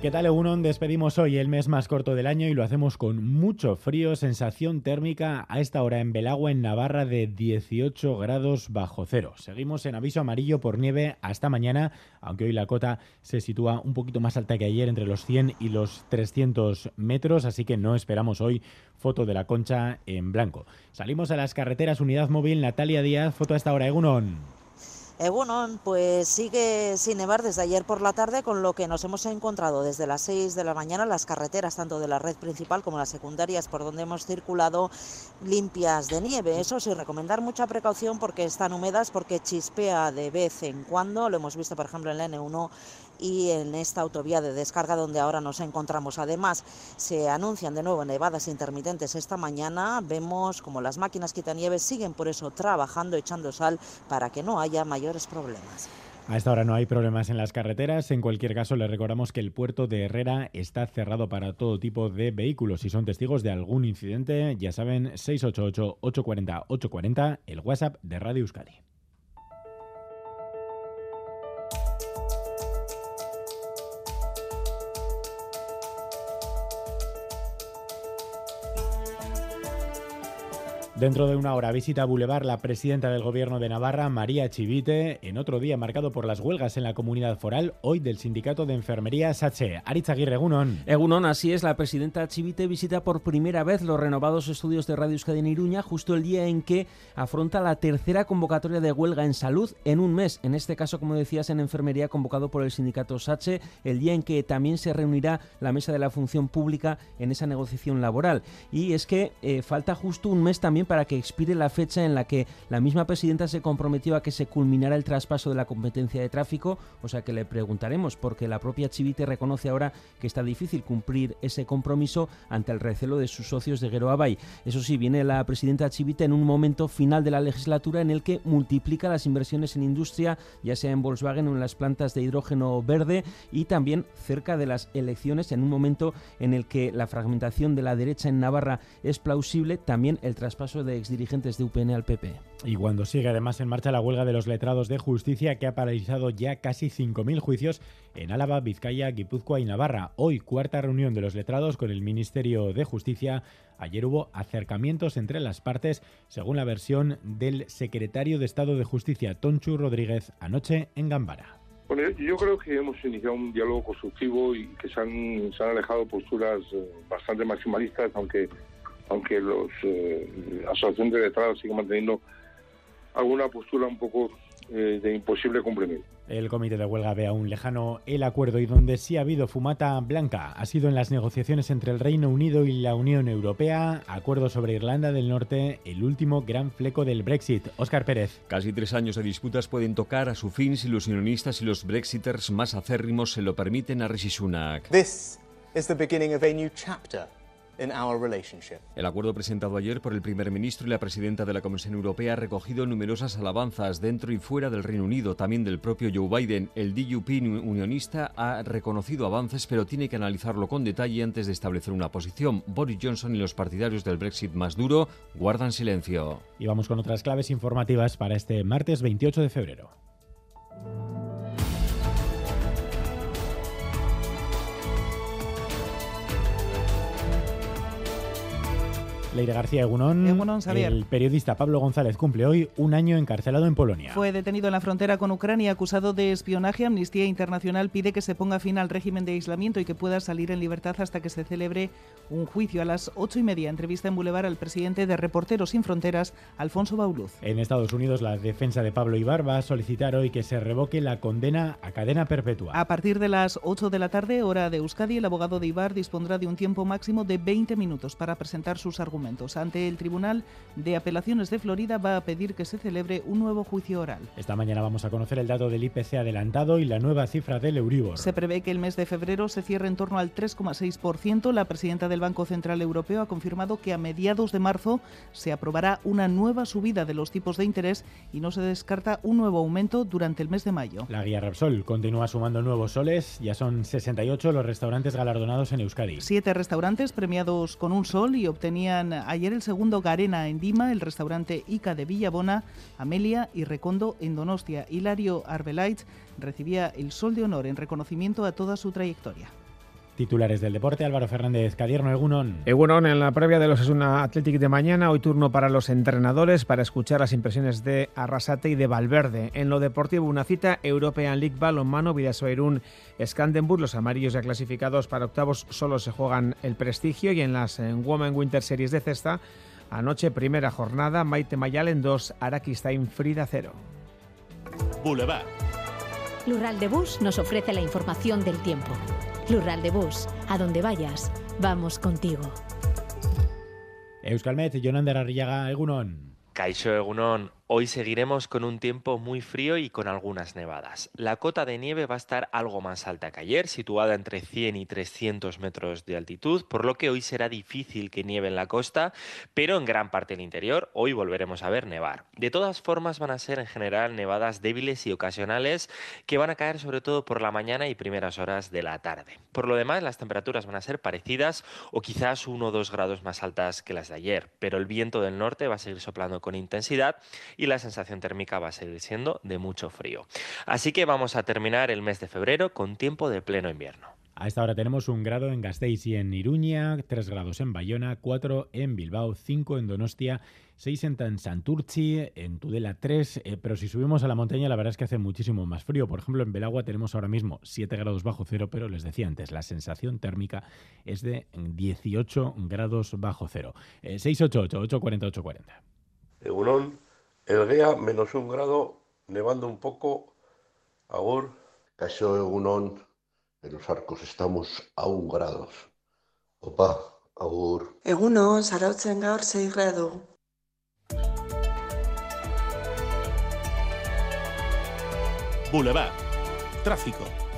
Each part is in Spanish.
¿Qué tal, Egunon? Despedimos hoy el mes más corto del año y lo hacemos con mucho frío, sensación térmica a esta hora en Belagua, en Navarra, de 18 grados bajo cero. Seguimos en aviso amarillo por nieve hasta mañana, aunque hoy la cota se sitúa un poquito más alta que ayer, entre los 100 y los 300 metros, así que no esperamos hoy foto de la concha en blanco. Salimos a las carreteras Unidad Móvil, Natalia Díaz, foto a esta hora, Egunon. Egunon, pues sigue sin nevar desde ayer por la tarde, con lo que nos hemos encontrado desde las 6 de la mañana las carreteras, tanto de la red principal como las secundarias por donde hemos circulado, limpias de nieve. Eso sí, recomendar mucha precaución porque están húmedas, porque chispea de vez en cuando. Lo hemos visto, por ejemplo, en la N1 y en esta autovía de descarga donde ahora nos encontramos. Además, se anuncian de nuevo nevadas intermitentes esta mañana. Vemos como las máquinas quitanieves siguen por eso trabajando, echando sal para que no haya mayores problemas. A esta hora no hay problemas en las carreteras. En cualquier caso, les recordamos que el puerto de Herrera está cerrado para todo tipo de vehículos. Si son testigos de algún incidente, ya saben, 688-840-840, el WhatsApp de Radio Euskadi. Dentro de una hora visita a Boulevard la presidenta del Gobierno de Navarra, María Chivite, en otro día marcado por las huelgas en la comunidad foral, hoy del Sindicato de Enfermería SACHE. Aguirre, Egunon. Egunon, así es, la presidenta Chivite visita por primera vez los renovados estudios de Radio Euskadi en Iruña, justo el día en que afronta la tercera convocatoria de huelga en salud en un mes, en este caso, como decías, en enfermería convocado por el sindicato SACHE, el día en que también se reunirá la mesa de la función pública en esa negociación laboral. Y es que eh, falta justo un mes también para que expire la fecha en la que la misma presidenta se comprometió a que se culminara el traspaso de la competencia de tráfico, o sea que le preguntaremos, porque la propia Chivite reconoce ahora que está difícil cumplir ese compromiso ante el recelo de sus socios de Geroabay. Eso sí, viene la presidenta Chivite en un momento final de la legislatura en el que multiplica las inversiones en industria, ya sea en Volkswagen o en las plantas de hidrógeno verde, y también cerca de las elecciones, en un momento en el que la fragmentación de la derecha en Navarra es plausible, también el traspaso de exdirigentes de UPN al PP. Y cuando sigue además en marcha la huelga de los letrados de justicia que ha paralizado ya casi 5.000 juicios en Álava, Vizcaya, Guipúzcoa y Navarra. Hoy cuarta reunión de los letrados con el Ministerio de Justicia. Ayer hubo acercamientos entre las partes, según la versión del secretario de Estado de Justicia, Tonchu Rodríguez, anoche en Gambara. Bueno, yo creo que hemos iniciado un diálogo constructivo y que se han, se han alejado posturas eh, bastante maximalistas, aunque aunque los eh, la asociación de letrados sigue manteniendo alguna postura un poco eh, de imposible cumplimiento. El comité de huelga ve aún lejano el acuerdo y donde sí ha habido fumata blanca ha sido en las negociaciones entre el Reino Unido y la Unión Europea, acuerdo sobre Irlanda del Norte, el último gran fleco del Brexit. Óscar Pérez. Casi tres años de disputas pueden tocar a su fin si los unionistas y los brexiters más acérrimos se lo permiten a Rishi Sunak. This is the beginning of a new chapter el acuerdo presentado ayer por el primer ministro y la presidenta de la Comisión Europea ha recogido numerosas alabanzas dentro y fuera del Reino Unido, también del propio Joe Biden. El DUP unionista ha reconocido avances, pero tiene que analizarlo con detalle antes de establecer una posición. Boris Johnson y los partidarios del Brexit más duro guardan silencio. Y vamos con otras claves informativas para este martes 28 de febrero. Leire García Egunón, el periodista Pablo González cumple hoy un año encarcelado en Polonia. Fue detenido en la frontera con Ucrania acusado de espionaje. Amnistía Internacional pide que se ponga fin al régimen de aislamiento y que pueda salir en libertad hasta que se celebre un juicio. A las ocho y media, entrevista en Boulevard al presidente de Reporteros Sin Fronteras, Alfonso Bauluz. En Estados Unidos, la defensa de Pablo Ibar va a solicitar hoy que se revoque la condena a cadena perpetua. A partir de las 8 de la tarde, hora de Euskadi, el abogado de Ibar dispondrá de un tiempo máximo de 20 minutos para presentar sus argumentos argumentos. Ante el Tribunal de Apelaciones de Florida va a pedir que se celebre un nuevo juicio oral. Esta mañana vamos a conocer el dato del IPC adelantado y la nueva cifra del Euribor. Se prevé que el mes de febrero se cierre en torno al 3,6%. La presidenta del Banco Central Europeo ha confirmado que a mediados de marzo se aprobará una nueva subida de los tipos de interés y no se descarta un nuevo aumento durante el mes de mayo. La guía Repsol continúa sumando nuevos soles. Ya son 68 los restaurantes galardonados en Euskadi. Siete restaurantes premiados con un sol y obtenían ayer el segundo Garena en Dima, el restaurante Ica de Villabona, Amelia y Recondo en Donostia. Hilario Arbelait recibía el sol de honor en reconocimiento a toda su trayectoria. Titulares del deporte, Álvaro Fernández Cadierno, Egunon. Egunon, en la previa de los Asuna Athletic de mañana, hoy turno para los entrenadores para escuchar las impresiones de Arrasate y de Valverde. En lo deportivo, una cita, European League Balonmano, Vidasoirún, Scandenburg, los amarillos ya clasificados para octavos solo se juegan el prestigio y en las Women Winter Series de cesta, anoche primera jornada, Maite Mayalen 2, Arakistain Frida 0. Boulevard. Lural de Bus nos ofrece la información del tiempo. Plural de Bus. A donde vayas, vamos contigo. Euskalmet, Jonander Arriaga, Egunon. Caixo Egunon. Hoy seguiremos con un tiempo muy frío y con algunas nevadas. La cota de nieve va a estar algo más alta que ayer, situada entre 100 y 300 metros de altitud, por lo que hoy será difícil que nieve en la costa, pero en gran parte del interior hoy volveremos a ver nevar. De todas formas van a ser en general nevadas débiles y ocasionales que van a caer sobre todo por la mañana y primeras horas de la tarde. Por lo demás, las temperaturas van a ser parecidas o quizás uno o dos grados más altas que las de ayer, pero el viento del norte va a seguir soplando con intensidad y la sensación térmica va a seguir siendo de mucho frío. Así que vamos a terminar el mes de febrero con tiempo de pleno invierno. A esta hora tenemos un grado en Gasteiz y en Iruña, tres grados en Bayona, cuatro en Bilbao, cinco en Donostia, seis en Santurchi, en Tudela tres, eh, pero si subimos a la montaña la verdad es que hace muchísimo más frío. Por ejemplo, en Belagua tenemos ahora mismo 7 grados bajo cero, pero les decía antes, la sensación térmica es de 18 grados bajo cero. Eh, 688 840 840. El Gea, menos un grado, nevando un poco. Agur. Caso Egunon, en los arcos estamos a un grado. Opa, agur. Egunon, zarautzen gaur 6 grado. Boulevard. Tráfico.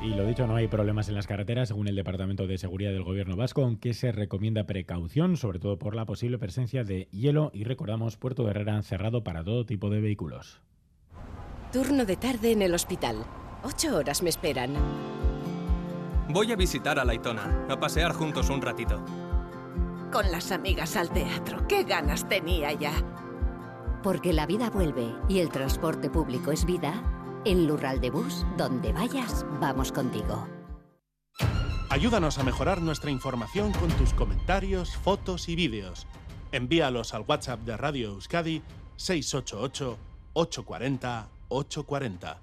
Y lo dicho, no hay problemas en las carreteras, según el Departamento de Seguridad del Gobierno Vasco, aunque se recomienda precaución, sobre todo por la posible presencia de hielo y recordamos Puerto de Herrera cerrado para todo tipo de vehículos. Turno de tarde en el hospital. Ocho horas me esperan. Voy a visitar a Laitona, a pasear juntos un ratito. Con las amigas al teatro. ¡Qué ganas tenía ya! Porque la vida vuelve y el transporte público es vida. En Lural de Bus, donde vayas, vamos contigo. Ayúdanos a mejorar nuestra información con tus comentarios, fotos y vídeos. Envíalos al WhatsApp de Radio Euskadi 688 840 840.